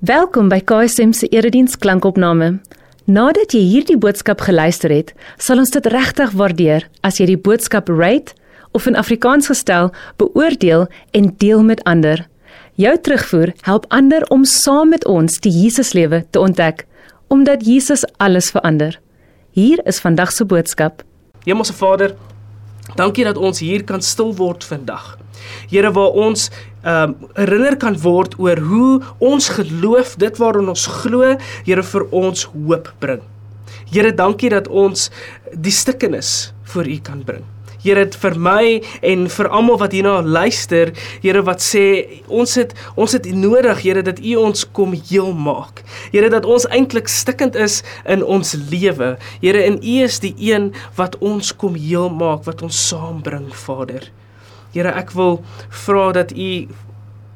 Welkom by KSM se erediens klankopname. Nadat jy hierdie boodskap geluister het, sal ons dit regtig waardeer as jy die boodskap rate of in Afrikaans gestel beoordeel en deel met ander. Jou terugvoer help ander om saam met ons die Jesuslewe te ontdek, omdat Jesus alles verander. Hier is vandag se boodskap. Hemelse Vader, dankie dat ons hier kan stil word vandag. Here waar ons ehm um, herinner kan word oor hoe ons geloof, dit waarin ons glo, Here vir ons hoop bring. Here, dankie dat ons die stikkenis voor U kan bring. Here dit vir my en vir almal wat hierna luister, Here wat sê ons het ons het nodig, Here dat U ons kom heel maak. Here dat ons eintlik stikkend is in ons lewe. Here en U is die een wat ons kom heel maak, wat ons saambring, Vader. Here ek wil vra dat U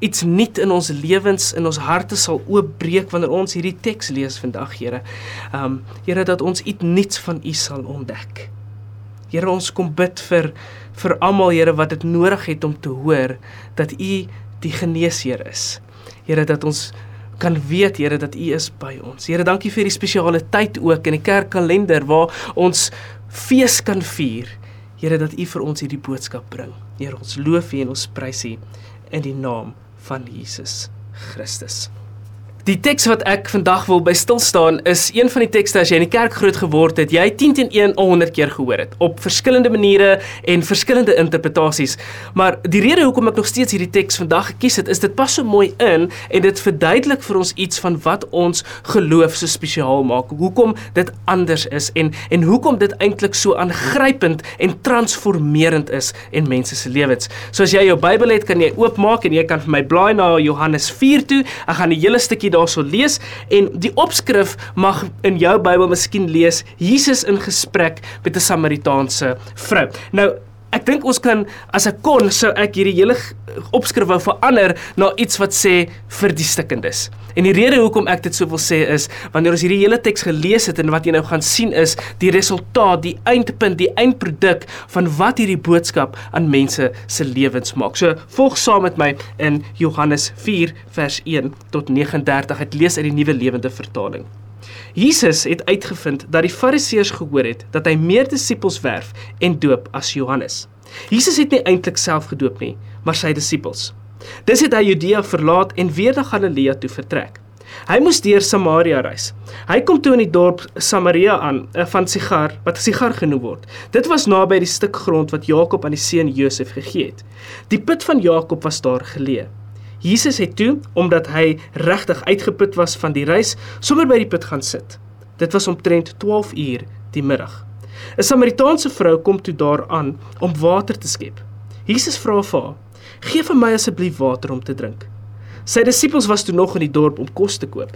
iets nuut in ons lewens in ons harte sal oopbreek wanneer ons hierdie teks lees vandag, Here. Um Here dat ons iets nuuts van U sal ontdek. Here ons kom bid vir vir almal Here wat dit nodig het om te hoor dat U die geneesheer is. Here dat ons kan weet Here dat U is by ons. Here dankie vir die spesiale tyd ook in die kerkkalender waar ons fees kan vier. Here dat U vir ons hierdie boodskap bring. Here ons loof U en ons prys U in die naam van Jesus Christus. Die teks wat ek vandag wil by stil staan is een van die tekste as jy in die kerk groot geword het, jy 10 teen 1 al 100 keer gehoor het op verskillende maniere en verskillende interpretasies. Maar die rede hoekom ek nog steeds hierdie teks vandag gekies het, is dit pas so mooi in en dit verduidelik vir ons iets van wat ons geloof so spesiaal maak. Hoekom dit anders is en en hoekom dit eintlik so aangrypend en transformerend is in mense se lewens. So as jy jou Bybel het, kan jy oopmaak en jy kan vir my blaai na Johannes 4 toe. Ek gaan die hele stukkie daarso lees en die opskrif mag in jou Bybel miskien lees Jesus in gesprek met 'n Samaritaanse vrou. Nou Ek dink ons kan as ek kon sou ek hierdie hele opskrif wou verander na iets wat sê vir die stikkendes. En die rede hoekom ek dit so wil sê is wanneer ons hierdie hele teks gelees het en wat jy nou gaan sien is die resultaat, die eindpunt, die eindproduk van wat hierdie boodskap aan mense se lewens maak. So volg saam met my in Johannes 4 vers 1 tot 39. Ek lees uit die Nuwe Lewende Vertaling. Jesus het uitgevind dat die Fariseërs gehoor het dat hy meer disippels werf en doop as Johannes. Jesus het nie eintlik self gedoop nie, maar sy disippels. Dis het hy Judea verlaat en weer na Galilea toe vertrek. Hy moes deur Samaria reis. Hy kom toe in die dorp Samaria aan eh, van Sigar wat Sigar genoem word. Dit was naby die stuk grond wat Jakob aan die seun Josef gegee het. Die put van Jakob was daar geleë. Jesus het toe, omdat hy regtig uitgeput was van die reis, sommer by die put gaan sit. Dit was omtrent 12 uur die middag. 'n Samaritaanse vrou kom toe daaraan om water te skep. Jesus vra vir haar: "Gee vir my asseblief water om te drink." Sy disippels was toe nog in die dorp om kos te koop.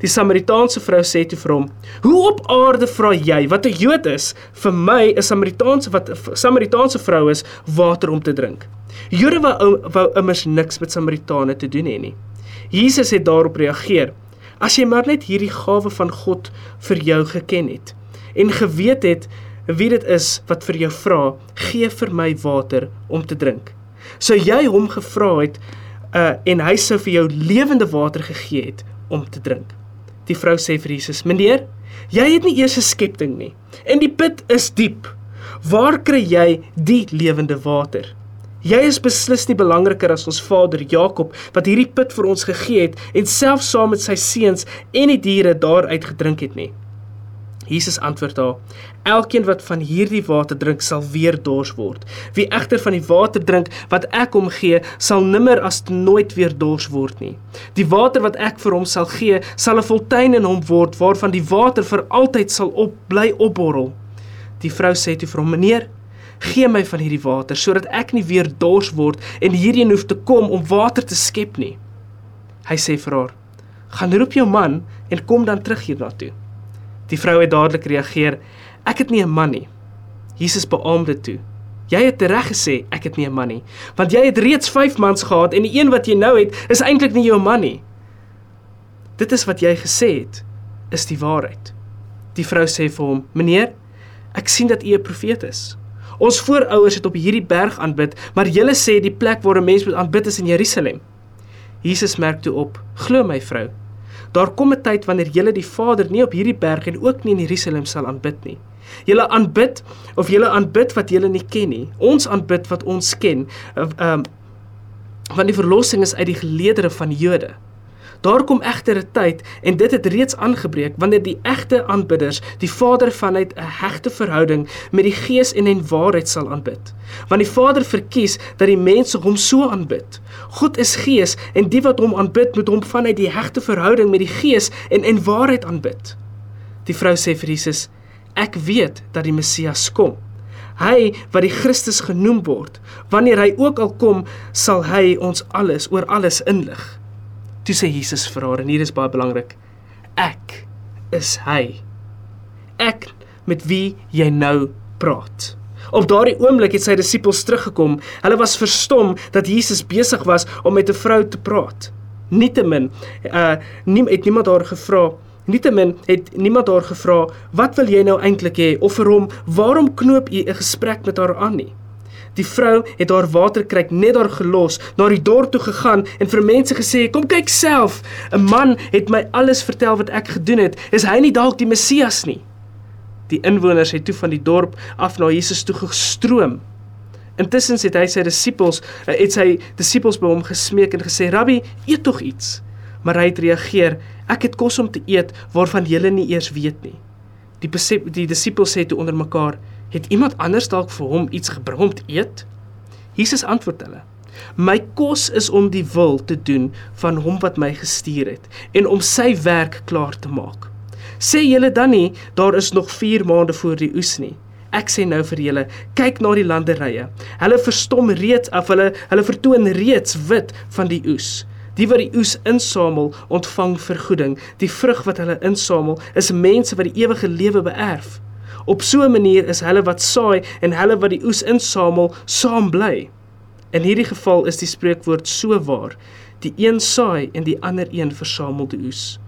Die Samaritaanse vrou sê toe vir hom: "Hoe op aarde vra jy wat 'n Jood is vir my 'n Samaritaanse wat 'n Samaritaanse vrou is water om te drink?" Jode wou wou immers niks met Samaritane te doen hê nie. Jesus het daarop reageer: "As jy maar net hierdie gawe van God vir jou geken het en geweet het wie dit is wat vir jou vra, gee vir my water om te drink. Sou jy hom gevra het uh en hy sou vir jou lewende water gegee het om te drink." Die vrou sê vir Jesus: "Meneer, jy het nie eers 'n skepting nie en die put is diep. Waar kry jy die lewende water?" Jy is beslis nie belangriker as ons vader Jakob wat hierdie put vir ons gegee het en self saam met sy seuns en die diere daaruit gedrink het nie. Jesus antwoord haar: Elkeen wat van hierdie water drink, sal weer dors word. Wie egter van die water drink wat ek hom gee, sal nimmer as nooit weer dors word nie. Die water wat ek vir hom sal gee, sal 'n fontein in hom word waarvan die water vir altyd sal op bly opborrel. Die vrou sê toe vir hom: Meneer, Gee my van hierdie water sodat ek nie weer dors word en hierheen hoef te kom om water te skep nie. Hy sê vir haar: "Gaan roep jou man en kom dan terug hiernatoe." Die vrou het dadelik reageer: "Ek het nie 'n man nie." Jesus beamoem dit toe. "Jy het reg gesê ek het nie 'n man nie, want jy het reeds 5 mans gehad en die een wat jy nou het, is eintlik nie jou man nie." Dit is wat jy gesê het, is die waarheid. Die vrou sê vir hom: "Meneer, ek sien dat u 'n profeet is." Ons voorouers het op hierdie berg aanbid, maar julle sê die plek waar 'n mens moet aanbid is in Jerusalem. Jesus merk toe op: "Glo my vrou, Daar kom 'n tyd wanneer julle die Vader nie op hierdie berg en ook nie in Jerusalem sal aanbid nie. Julle aanbid of julle aanbid wat julle nie ken nie. Ons aanbid wat ons ken. Ehm um, want die verlossing is uit die geleedere van Jode. Daar kom egter 'n tyd en dit het reeds aangebreek wanneer die egte aanbidders die Vader vanuit 'n hegte verhouding met die Gees en in waarheid sal aanbid. Want die Vader verkies dat die mense hom so aanbid. God is Gees en die wat hom aanbid moet hom vanuit die hegte verhouding met die Gees en in waarheid aanbid. Die vrou sê vir Jesus: "Ek weet dat die Messias kom." Hy wat die Christus genoem word, wanneer hy ook al kom, sal hy ons alles oor alles inlig. Toe sê Jesus vir haar en hier is baie belangrik. Ek is hy. Ek met wie jy nou praat. Op daardie oomblik het sy disippels teruggekom. Hulle was verstom dat Jesus besig was om met 'n vrou te praat. Nietemin, uh nie het niemand haar gevra Nietemin het niemand haar gevra, "Wat wil jy nou eintlik hê?" of vir hom, "Waarom knoop jy 'n gesprek met haar aan nie?" Die vrou het haar waterkruik net daar gelos, na die dorp toe gegaan en vir mense gesê: "Kom kyk self. 'n Man het my alles vertel wat ek gedoen het. Is hy nie dalk die Messias nie?" Die inwoners het toe van die dorp af na Jesus toe gestroom. Intussen het hy sy disippels, eh, het sy disippels by hom gesmeek en gesê: "Rabbi, eet tog iets." Maar hy het reageer: "Ek het kos om te eet waarvan julle nie eers weet nie." Die die disippels sê toe onder mekaar: Het iemand anders dalk vir hom iets gebring om te eet? Jesus antwoord hulle: My kos is om die wil te doen van hom wat my gestuur het en om sy werk klaar te maak. Sê julle dan nie daar is nog 4 maande voor die oes nie. Ek sê nou vir julle, kyk na die landerye. Hulle verstom reeds af, hulle hulle vertoon reeds wit van die oes. Die wat die oes insamel, ontvang vergoeding. Die vrug wat hulle insamel, is mense wat die ewige lewe beerf. Op so 'n manier is hulle wat saai en hulle wat die oes insamel, saam bly. In hierdie geval is die spreekwoord so waar. Die een saai en die ander een versamel die oes.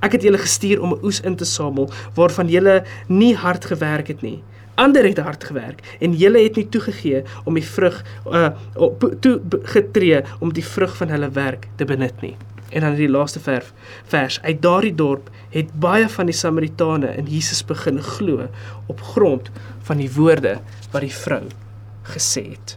Ek het julle gestuur om 'n oes in te samel waarvan julle nie hard gewerk het nie. Ander het hard gewerk en julle het nie toegegee om die vrug uh toe getree om die vrug van hulle werk te benut nie. En dan die laaste vers, vers uit daardie dorp het baie van die Samaritane in Jesus begin glo op grond van die woorde wat die vrou gesê het.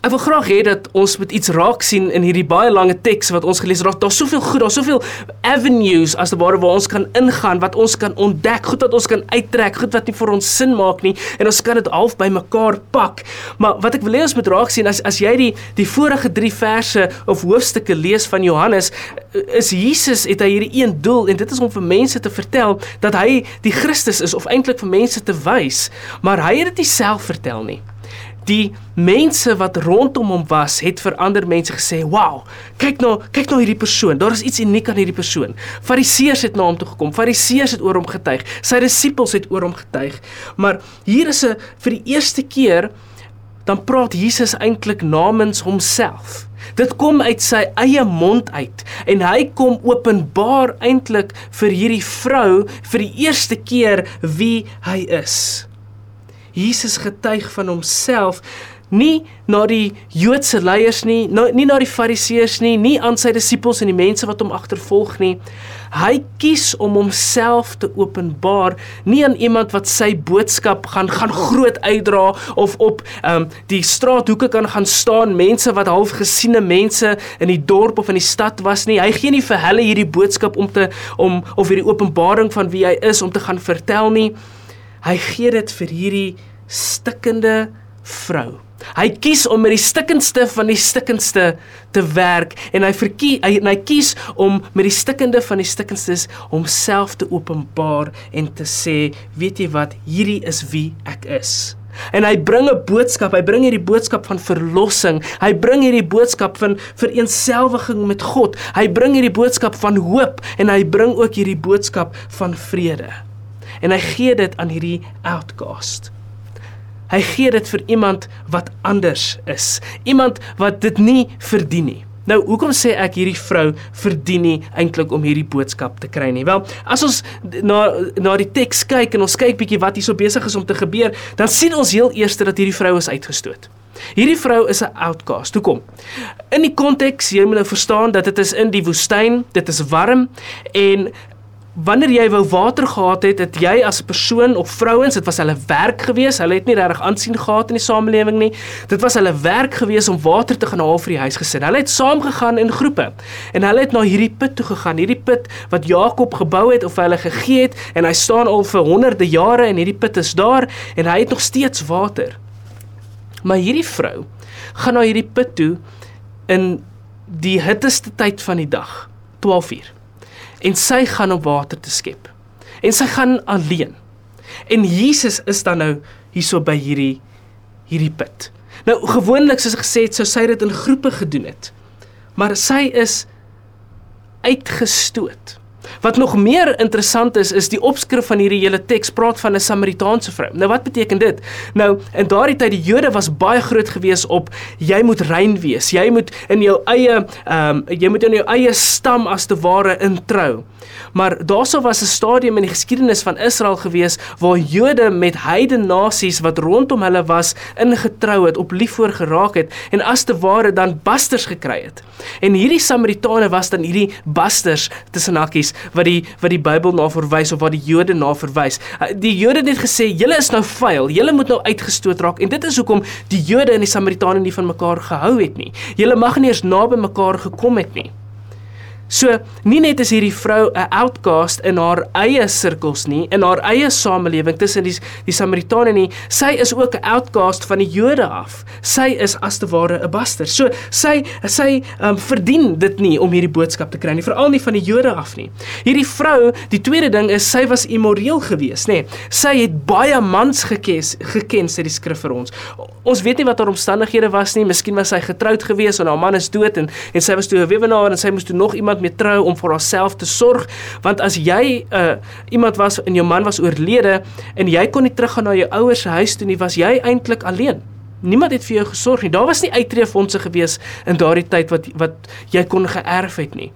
Ek wil graag hê dat ons met iets raak sien in hierdie baie lange teks wat ons gelees het. Daar's soveel goed, daar's soveel avenues as te ware waar ons kan ingaan, wat ons kan ontdek, goed wat ons kan uittrek, goed wat nie vir ons sin maak nie en ons kan dit half bymekaar pak. Maar wat ek wil hê ons moet raak sien as as jy die die vorige 3 verse of hoofstukke lees van Johannes, is Jesus het hy hierdie een doel en dit is om vir mense te vertel dat hy die Christus is of eintlik vir mense te wys, maar hy het dit self vertel nie die mense wat rondom hom was, het vir ander mense gesê, "Wow, kyk nou, kyk nou hierdie persoon. Daar is iets uniek aan hierdie persoon." Fariseërs het na hom toe gekom. Fariseërs het oor hom getuig. Sy disippels het oor hom getuig. Maar hier is 'n vir die eerste keer dan praat Jesus eintlik namens homself. Dit kom uit sy eie mond uit en hy kom openbaar eintlik vir hierdie vrou vir die eerste keer wie hy is. Jesus getuig van homself nie na die Joodse leiers nie, nie na die Fariseërs nie, nie aan sy disippels en die mense wat hom agtervolg nie. Hy kies om homself te openbaar, nie aan iemand wat sy boodskap gaan gaan groot uitdra of op ehm um, die straathoeke kan gaan staan, mense wat half gesiene mense in die dorp of in die stad was nie. Hy gee nie vir hulle hierdie boodskap om te om of hierdie openbaring van wie hy is om te gaan vertel nie. Hy gee dit vir hierdie stikkende vrou. Hy kies om met die stikkendste van die stikkendste te werk en hy verkies hy, hy kies om met die stikkende van die stikkendstes homself te openbaar en te sê, weet jy wat, hierdie is wie ek is. En hy bring 'n boodskap, hy bring hierdie boodskap van verlossing. Hy bring hierdie boodskap van vereenselwiging met God. Hy bring hierdie boodskap van hoop en hy bring ook hierdie boodskap van vrede en hy gee dit aan hierdie outcast. Hy gee dit vir iemand wat anders is, iemand wat dit nie verdien nie. Nou, hoekom sê ek hierdie vrou verdien nie eintlik om hierdie boodskap te kry nie? Wel, as ons na na die teks kyk en ons kyk bietjie wat hier so besig is om te gebeur, dan sien ons heel eers dat hierdie vrou is uitgestoot. Hierdie vrou is 'n outcast. Hoekom? In die konteks, jy moet nou verstaan dat dit is in die woestyn, dit is warm en wanneer jy wou water gehad het, het jy as 'n persoon of vrouens, dit was hulle werk gewees. Hulle het nie regtig aansien gehad in die samelewing nie. Dit was hulle werk gewees om water te gaan haal vir die huisgesin. Hulle het saamgegaan in groepe en hulle het na hierdie put toe gegaan. Hierdie put wat Jakob gebou het of hulle gegee het en hy staan al vir honderde jare en hierdie put is daar en hy het nog steeds water. Maar hierdie vrou gaan na hierdie put toe in die hitteste tyd van die dag, 12 uur en sy gaan om water te skep. En sy gaan alleen. En Jesus is dan nou hierso by hierdie hierdie put. Nou gewoonlik soos gesê het, sou sy dit in groepe gedoen het. Maar sy is uitgestoot. Wat nog meer interessant is, is die opskrif van hierdie hele teks praat van 'n Samaritaanse vrou. Nou wat beteken dit? Nou in daardie tyd die Jode was baie groot gewees op jy moet rein wees. Jy moet in jou eie ehm um, jy moet in jou eie stam as te ware introu. Maar daarso was 'n stadium in die geskiedenis van Israel gewees waar Jode met heidene nasies wat rondom hulle was ingetrou het, op lief voor geraak het en as te ware dan basters gekry het. En hierdie Samaritane was dan hierdie basters tussen hakkies wat die wat die Bybel na verwys of wat die Jode na verwys. Uh, die Jode het gesê julle is nou vuil, julle moet nou uitgestoot raak en dit is hoekom die Jode en die Samaritane nie van mekaar gehou het nie. Julle mag nie eens naby mekaar gekom het nie. So, nie net is hierdie vrou 'n outcast in haar eie sirkels nie, in haar eie samelewing tussen die die Samaritane nie, sy is ook 'n outcast van die Jode af. Sy is as te ware 'n baster. So, sy sy um, verdien dit nie om hierdie boodskap te kry nie, veral nie van die Jode af nie. Hierdie vrou, die tweede ding is sy was immoreel geweest, nê. Nee. Sy het baie mans gekes, geken sê die skrif vir ons. Ons weet nie wat haar omstandighede was nie. Miskien was sy getroud geweest en haar man is dood en en sy was toe 'n weewenaar en sy moes toe nog iemand iemand mee trou om vir haarself te sorg want as jy uh, iemand was en jou man was oorlede en jy kon nie teruggaan na jou ouers se huis toe nie was jy eintlik alleen niemand het vir jou gesorg nie daar was nie uitreefondse gewees in daardie tyd wat wat jy kon geërf het nie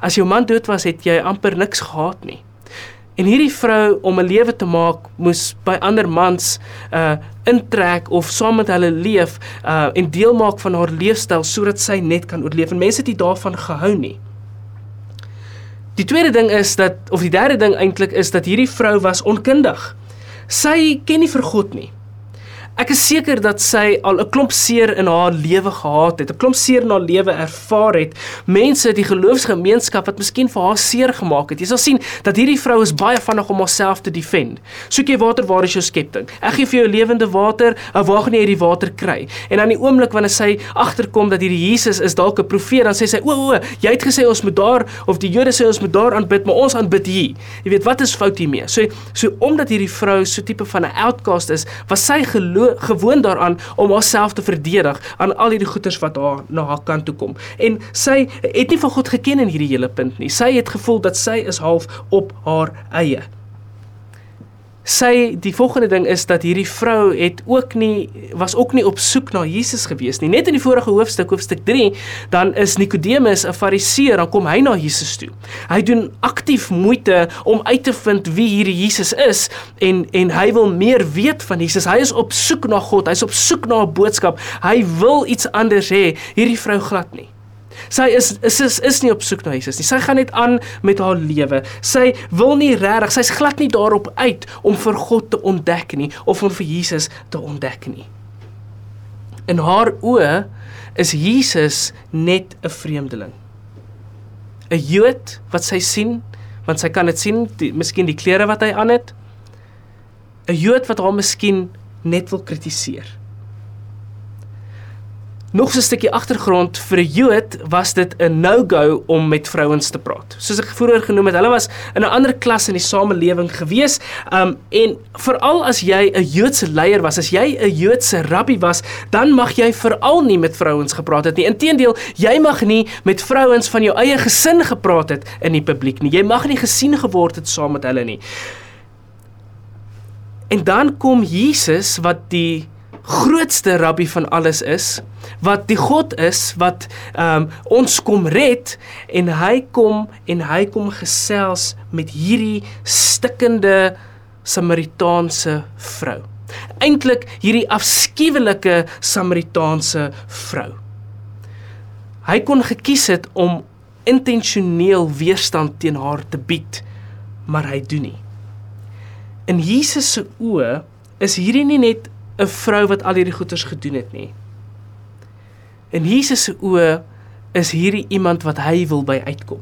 as jou man dood was het jy amper niks gehad nie En hierdie vrou om 'n lewe te maak moes by ander mans uh intrek of saam met hulle leef uh en deel maak van haar leefstyl sodat sy net kan oorleef. En mense het nie daarvan gehou nie. Die tweede ding is dat of die derde ding eintlik is dat hierdie vrou was onkundig. Sy ken nie vir God nie. Ek is seker dat sy al 'n klomp seer in haar lewe gehad het, 'n klomp seer in haar lewe ervaar het. Mense, die geloofsgemeenskap wat miskien vir haar seer gemaak het. Jy sal sien dat hierdie vrou is baie vinnig om haarself te defend. Soek jy water, waar is jou skepting? Ek gee vir jou lewende water, waar gaan jy hierdie water kry? En aan die oomblik wanneer sy agterkom dat hierdie Jesus is dalk 'n profeet, dan sê sy: "O, o, jy het gesê ons moet daar of die Jode sê ons moet daar aanbid, maar ons aanbid hier." Jy weet wat is fout hiermee? So so omdat hierdie vrou so tipe van 'n outcast is, was sy geloof gewoon daaraan om haarself te verdedig aan al hierdie goeters wat haar na haar kant toe kom. En sy het nie van God geken in hierdie hele punt nie. Sy het gevoel dat sy is half op haar eie sy die volgende ding is dat hierdie vrou het ook nie was ook nie op soek na Jesus gewees nie. Net in die vorige hoofstuk, hoofstuk 3, dan is Nikodemus 'n Fariseer, dan kom hy na Jesus toe. Hy doen aktief moeite om uit te vind wie hierdie Jesus is en en hy wil meer weet van Jesus. Hy is op soek na God. Hy's op soek na 'n boodskap. Hy wil iets anders hê. Hierdie vrou glad nie. Sy is is is, is nie op soek na Jesus nie. Sy gaan net aan met haar lewe. Sy wil nie regtig, sy's glad nie daarop uit om vir God te ontdek nie of om vir Jesus te ontdek nie. In haar oë is Jesus net 'n vreemdeling. 'n Jood wat sy sien, want sy kan dit sien, die, miskien die klere wat hy aan het. 'n Jood wat haar miskien net wil kritiseer. Nog so 'n stukkie agtergrond vir 'n Jood was dit 'n no-go om met vrouens te praat. Soos ek vroeër genoem het, hulle was in 'n ander klas in die samelewing gewees. Um en veral as jy 'n Joodse leier was, as jy 'n Joodse rabbi was, dan mag jy veral nie met vrouens gepraat het nie. Inteendeel, jy mag nie met vrouens van jou eie gesin gepraat het in die publiek nie. Jy mag nie gesien geword het saam met hulle nie. En dan kom Jesus wat die grootste rabbi van alles is, wat die God is wat um, ons kom red en hy kom en hy kom gesels met hierdie stikkende Samaritaanse vrou. Eintlik hierdie afskuwelike Samaritaanse vrou. Hy kon gekies het om intentioneel weerstand teen haar te bied, maar hy doen nie. In Jesus se oë is hierdie nie net 'n vrou wat al hierdie goeders gedoen het nie. In Jesus se oë is hierdie iemand wat hy wil by uitkom.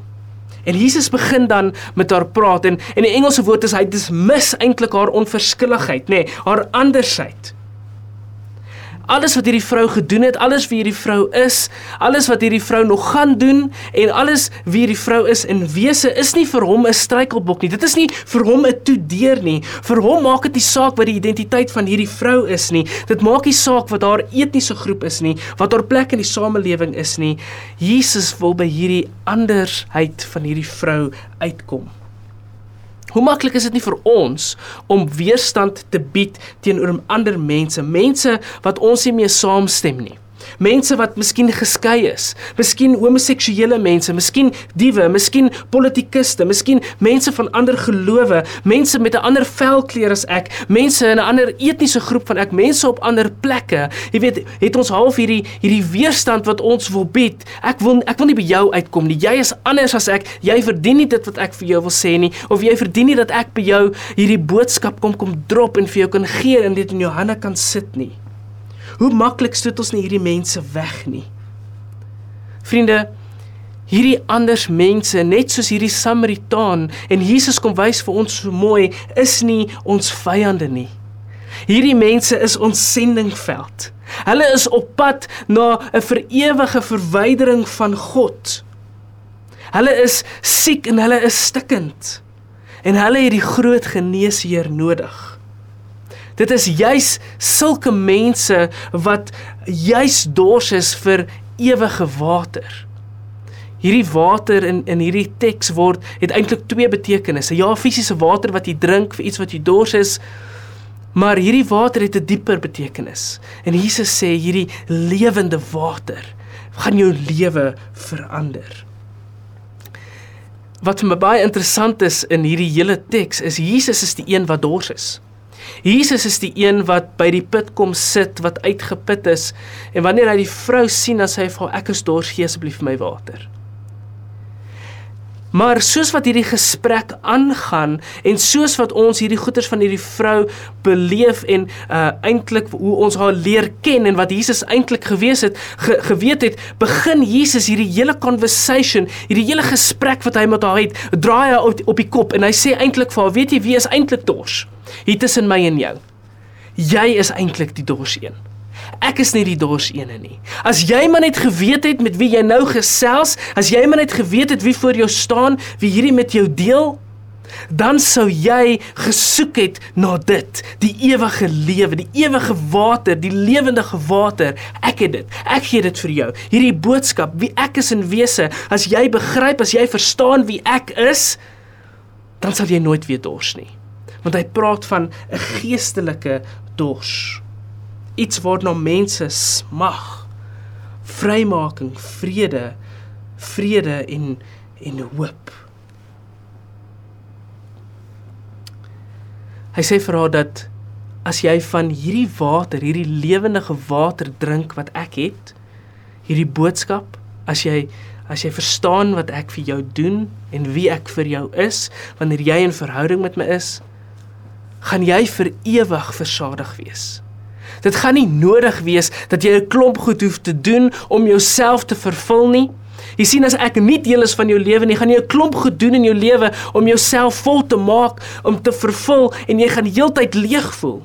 En Jesus begin dan met haar praat en en die Engelse woord is hy dismiss eintlik haar onverskilligheid, nê, nee, haar andersheid. Alles wat hierdie vrou gedoen het, alles wie hierdie vrou is, alles wat hierdie vrou nog gaan doen en alles wie hierdie vrou is in wese is nie vir hom 'n struikelblok nie. Dit is nie vir hom 'n toedeur nie. Vir hom maak dit nie saak wat die identiteit van hierdie vrou is nie. Dit maak nie saak wat haar etniese groep is nie, wat haar plek in die samelewing is nie. Jesus wil by hierdie andersheid van hierdie vrou uitkom. Hoe maklik is dit nie vir ons om weerstand te bied teenoor ander mense, mense wat ons nie mee saamstem nie. Mense wat miskien geskei is, miskien homoseksuele mense, miskien diewe, miskien politikuste, miskien mense van ander gelowe, mense met 'n ander velkleur as ek, mense in 'n ander etniese groep van ek, mense op ander plekke. Jy weet, het ons half hierdie hierdie weerstand wat ons wil bied. Ek wil ek wil nie by jou uitkom nie. Jy is anders as ek. Jy verdien nie dit wat ek vir jou wil sê nie of jy verdien nie dat ek by jou hierdie boodskap kom kom drop en vir jou kan gee en dit in jou hande kan sit nie. Hoe maklik stoot ons nie hierdie mense weg nie. Vriende, hierdie anders mense, net soos hierdie Samaritaan en Jesus kom wys vir ons so mooi, is nie ons vyande nie. Hierdie mense is ons sendingveld. Hulle is op pad na 'n vir ewige verwydering van God. Hulle is siek en hulle is stikkend. En hulle het die groot geneesheer nodig. Dit is juis sulke mense wat juis dors is vir ewige water. Hierdie water in in hierdie teks word het eintlik twee betekenisse. Ja, fisiese water wat jy drink vir iets wat jy dors is, maar hierdie water het 'n dieper betekenis. En Jesus sê hierdie lewende water gaan jou lewe verander. Wat vir my baie interessant is in hierdie hele teks is Jesus is die een wat dors is. Jesus is die een wat by die put kom sit wat uitgeput is en wanneer hy die vrou sien dan sê hy vir haar ek is dors gee asseblief vir my water. Maar soos wat hierdie gesprek aangaan en soos wat ons hierdie goeters van hierdie vrou beleef en uh eintlik hoe ons haar leer ken en wat Jesus eintlik gewees het ge, geweet het, begin Jesus hierdie hele conversation, hierdie hele gesprek wat hy met haar het, draai hy op, op die kop en hy sê eintlik vir haar, weet jy wie is eintlik dors? Hier tussen my en jou. Jy is eintlik die dors een. Ek is nie die dors ene nie. As jy maar net geweet het met wie jy nou gesels, as jy maar net geweet het wie voor jou staan, wie hierdie met jou deel, dan sou jy gesoek het na dit, die ewige lewe, die ewige water, die lewendige water. Ek het dit. Ek gee dit vir jou. Hierdie boodskap, wie ek is in wese, as jy begryp, as jy verstaan wie ek is, dan sal jy nooit weer dors nie. Want hy praat van 'n geestelike dors iets waarna mense smag. Vrymaking, vrede, vrede en en hoop. Hy sê vir haar dat as jy van hierdie water, hierdie lewendige water drink wat ek het, hierdie boodskap, as jy as jy verstaan wat ek vir jou doen en wie ek vir jou is, wanneer jy in verhouding met my is, gaan jy vir ewig versadig wees. Dit gaan nie nodig wees dat jy 'n klomp goed hoef te doen om jouself te vervul nie. Jy sien as ek nie deel is van jou lewe nie, gaan jy 'n klomp goed doen in jou lewe om jouself vol te maak, om te vervul en jy gaan heeltyd leeg voel.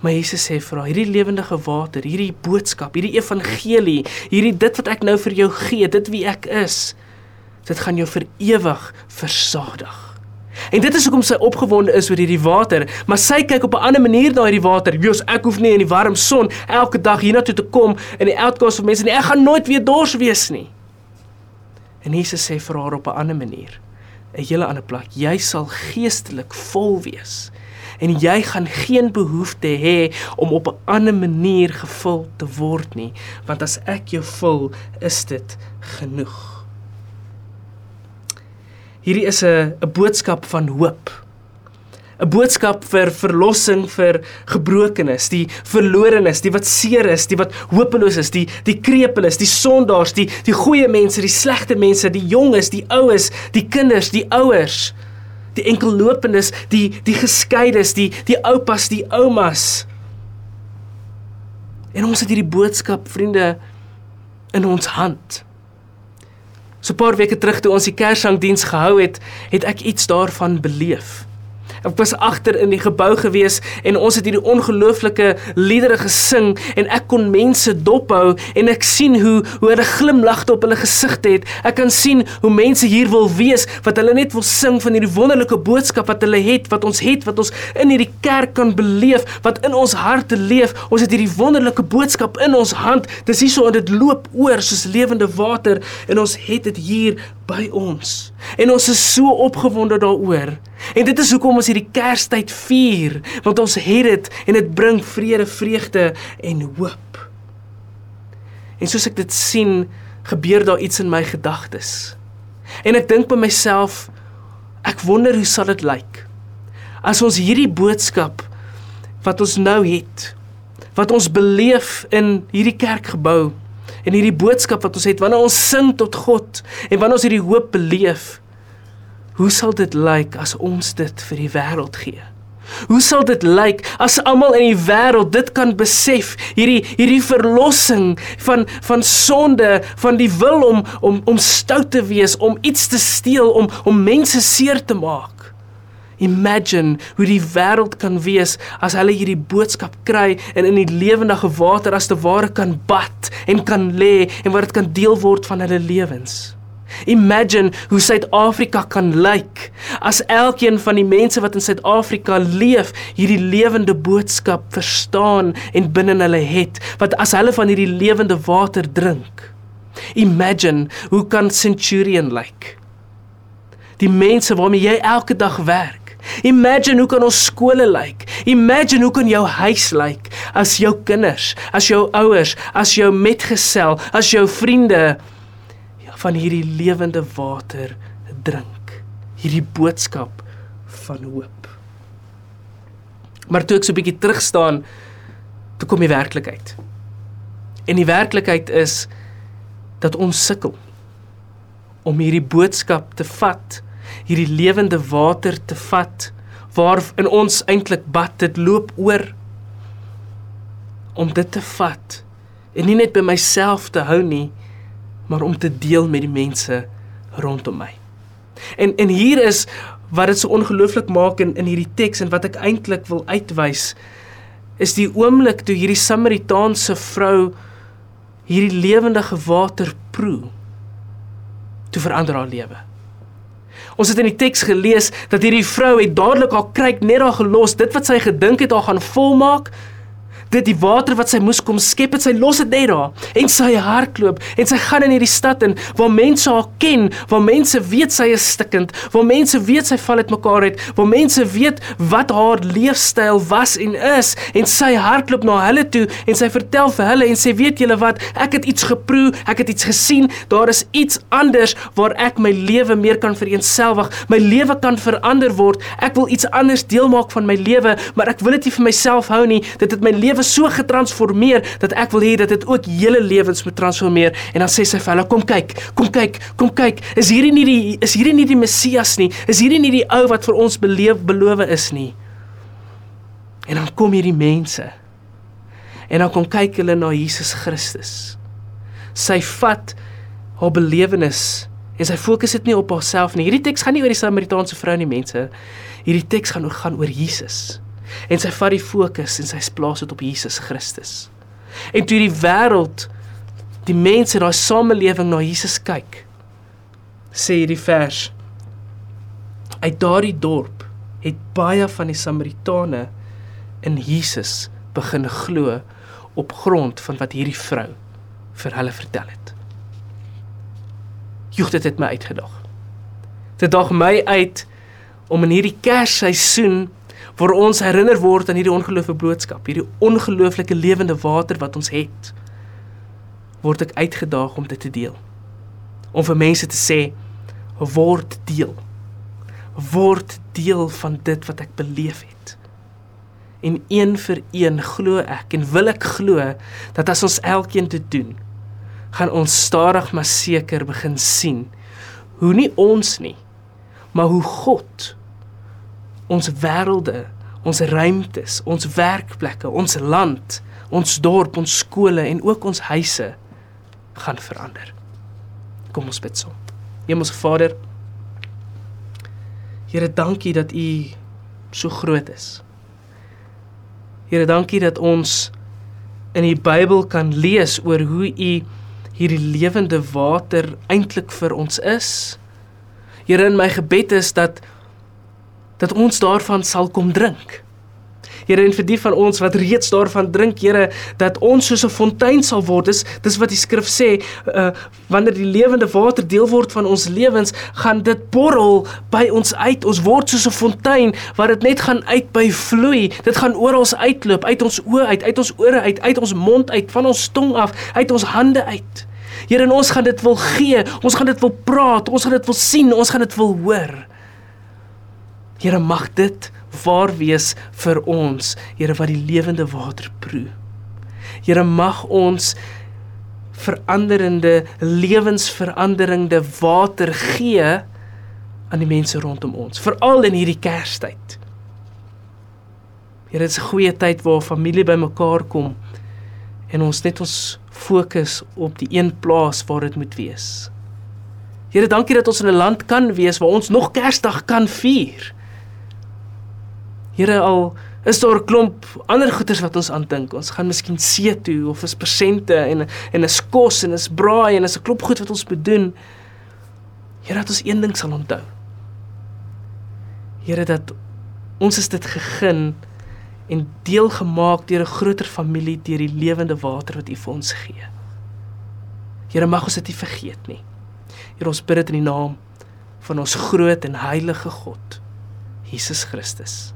Maar Jesus sê vir haar, hierdie lewendige water, hierdie boodskap, hierdie evangelie, hierdie dit wat ek nou vir jou gee, dit wie ek is, dit gaan jou vir ewig versadig. En dit is hoekom sy opgewonde is oor hierdie water, maar sy kyk op 'n ander manier na hierdie water. Wios, ek hoef nie in die warm son elke dag hiernatoe te kom in die outcast van mense nie. Ek gaan nooit weer dors wees nie. En Jesus sê vir haar op 'n ander manier, 'n hele ander plek, jy sal geestelik vol wees en jy gaan geen behoefte hê om op 'n ander manier gevul te word nie, want as ek jou vul, is dit genoeg. Hierdie is 'n 'n boodskap van hoop. 'n boodskap vir verlossing vir gebrokenes, die verlorenes, die wat seer is, die wat hopeloos is, die die krepeles, die sondaars, die die goeie mense, die slegte mense, die jonges, die oues, die kinders, die ouers, die enkellopendes, die die geskeides, die die oupas, die oumas. En ons het hierdie boodskap, vriende, in ons hand. So 'n paar weke terug toe ons die Kersangdiens gehou het, het ek iets daarvan beleef. Ek was agter in die gebou gewees en ons het hierdie ongelooflike liedere gesing en ek kon mense dophou en ek sien hoe hoe hulle glimlagte op hulle gesigte het. Ek kan sien hoe mense hier wil wees wat hulle net wil sing van hierdie wonderlike boodskap wat hulle het, wat ons het, wat ons in hierdie kerk kan beleef, wat in ons harte leef. Ons het hierdie wonderlike boodskap in ons hand. Dis hierso en dit loop oor soos lewende water en ons het dit hier by ons. En ons is so opgewonde daaroor. En dit is hoekom ons hierdie Kerstyd vier, want ons het dit en dit bring vrede, vreugde en hoop. En soos ek dit sien, gebeur daar iets in my gedagtes. En ek dink by myself, ek wonder hoe sal dit lyk as ons hierdie boodskap wat ons nou het, wat ons beleef in hierdie kerkgebou en hierdie boodskap wat ons het wanneer ons sing tot God en wanneer ons hierdie hoop beleef, Hoe sal dit lyk as ons dit vir die wêreld gee? Hoe sal dit lyk as almal in die wêreld dit kan besef, hierdie hierdie verlossing van van sonde, van die wil om om om stout te wees, om iets te steel, om om mense seer te maak? Imagine hoe die wêreld kan wees as hulle hierdie boodskap kry en in die lewendige water as te ware kan bad en kan lê en wat dit kan deel word van hulle lewens. Imagine hoe Suid-Afrika kan lyk as elkeen van die mense wat in Suid-Afrika leef, hierdie lewende boodskap verstaan en binne hulle het, wat as hulle van hierdie lewende water drink. Imagine hoe kan Centurion lyk? Die mense waarmee jy elke dag werk. Imagine hoe kan ons skole lyk? Imagine hoe kan jou huis lyk as jou kinders, as jou ouers, as jou metgesel, as jou vriende van hierdie lewende water drink. Hierdie boodskap van hoop. Maar toe ek so 'n bietjie terug staan, toe kom die werklikheid. En die werklikheid is dat ons sukkel om hierdie boodskap te vat, hierdie lewende water te vat waar in ons eintlik bad dit loop oor om dit te vat en nie net by myself te hou nie maar om te deel met die mense rondom my. En en hier is wat dit so ongelooflik maak in in hierdie teks en wat ek eintlik wil uitwys is die oomblik toe hierdie Samaritaanse vrou hierdie lewendige water proe toe verander haar lewe. Ons het in die teks gelees dat hierdie vrou het dadelik haar kruik net daar gelos, dit wat sy gedink het haar gaan volmaak, dit die water wat sy moes kom skep het sy los dit net daar. En sy hardloop en sy gaan in hierdie stad in waar mense haar ken waar mense weet sy is stikkend waar mense weet sy val uit mekaar uit waar mense weet wat haar leefstyl was en is. En sy hardloop na hulle toe en sy vertel vir hulle en sê weet julle wat? Ek het iets geproe ek het iets gesien. Daar is iets anders waar ek my lewe meer kan vereenselwig. My lewe kan verander word. Ek wil iets anders deel maak van my lewe maar ek wil dit nie vir myself hou nie. Dit het my lewe lewe so getransformeer dat ek wil hê dat dit ook hele lewens moet transformeer. En dan sê sy vir hulle kom kyk kom kyk kom kyk. Is hierdie nie die is hierdie nie die Messias nie? Is hierdie nie die ou wat vir ons beleef beloof is nie? En dan kom hierdie mense. En dan kom kyk hulle na Jesus Christus. Sy vat haar belewenis en sy fokus dit nie op haarself nie. Hierdie teks gaan nie oor die Samaritaanse vrou nie mense. Hierdie teks gaan gaan oor Jesus en sy vat die fokus en sy plaas dit op Jesus Christus. En toe die wêreld die mense daai samelewing na Jesus kyk, sê hierdie vers uit daardie dorp het baie van die Samaritane in Jesus begin glo op grond van wat hierdie vrou vir hulle vertel het. Dit het my uitgedag. Dit daag my uit om in hierdie Kersseisoen waar ons herinner word aan hierdie ongelooflike boodskap, hierdie ongelooflike lewende water wat ons het, word ek uitgedaag om dit te deel. Om vir mense te sê word deel. word deel van dit wat ek beleef het. En een vir een glo ek en wil ek glo dat as ons elkeen dit doen, gaan ons stadig maar seker begin sien hoe nie ons nie, maar hoe God ons wêrelde, ons ruimtes, ons werkplekke, ons land, ons dorp, ons skole en ook ons huise gaan verander. Kom ons bid saam. Hemelse Vader, Here, dankie dat U so groot is. Here, dankie dat ons in die Bybel kan lees oor hoe U hierdie lewende water eintlik vir ons is. Here, in my gebed is dat dat ons daarvan sal kom drink. Here en vir die van ons wat reeds daarvan drink, Here, dat ons soos 'n fontein sal word. Dis dis wat die skrif sê, uh wanneer die lewende water deel word van ons lewens, gaan dit borrel by ons uit. Ons word soos 'n fontein waar dit net gaan uit by vloei. Dit gaan oral uitloop, uit ons oë uit, uit ons ore uit, uit ons mond uit, van ons tong af, uit ons hande uit. Here, ons gaan dit wil gee. Ons gaan dit wil praat. Ons gaan dit wil sien. Ons gaan dit wil hoor. Here, mag dit waar wees vir ons, Here wat die lewende water proe. Here mag ons veranderende lewensveranderende water gee aan die mense rondom ons, veral in hierdie Kerstyd. Here, dit is 'n goeie tyd waar familie bymekaar kom en ons net ons fokus op die een plaas waar dit moet wees. Here, dankie dat ons in 'n land kan wees waar ons nog Kersdag kan vier. Here al is daar 'n klomp ander goeders wat ons aandink. Ons gaan miskien see toe of is persente en en is kos en is braai en is 'n klomp goed wat ons bedoen. Here dat ons een ding sal onthou. Here dat ons is dit gegun en deel gemaak deur 'n groter familie deur die lewende water wat U vir ons gee. Here mag ons dit nie vergeet nie. Here ons bid dit in die naam van ons groot en heilige God, Jesus Christus.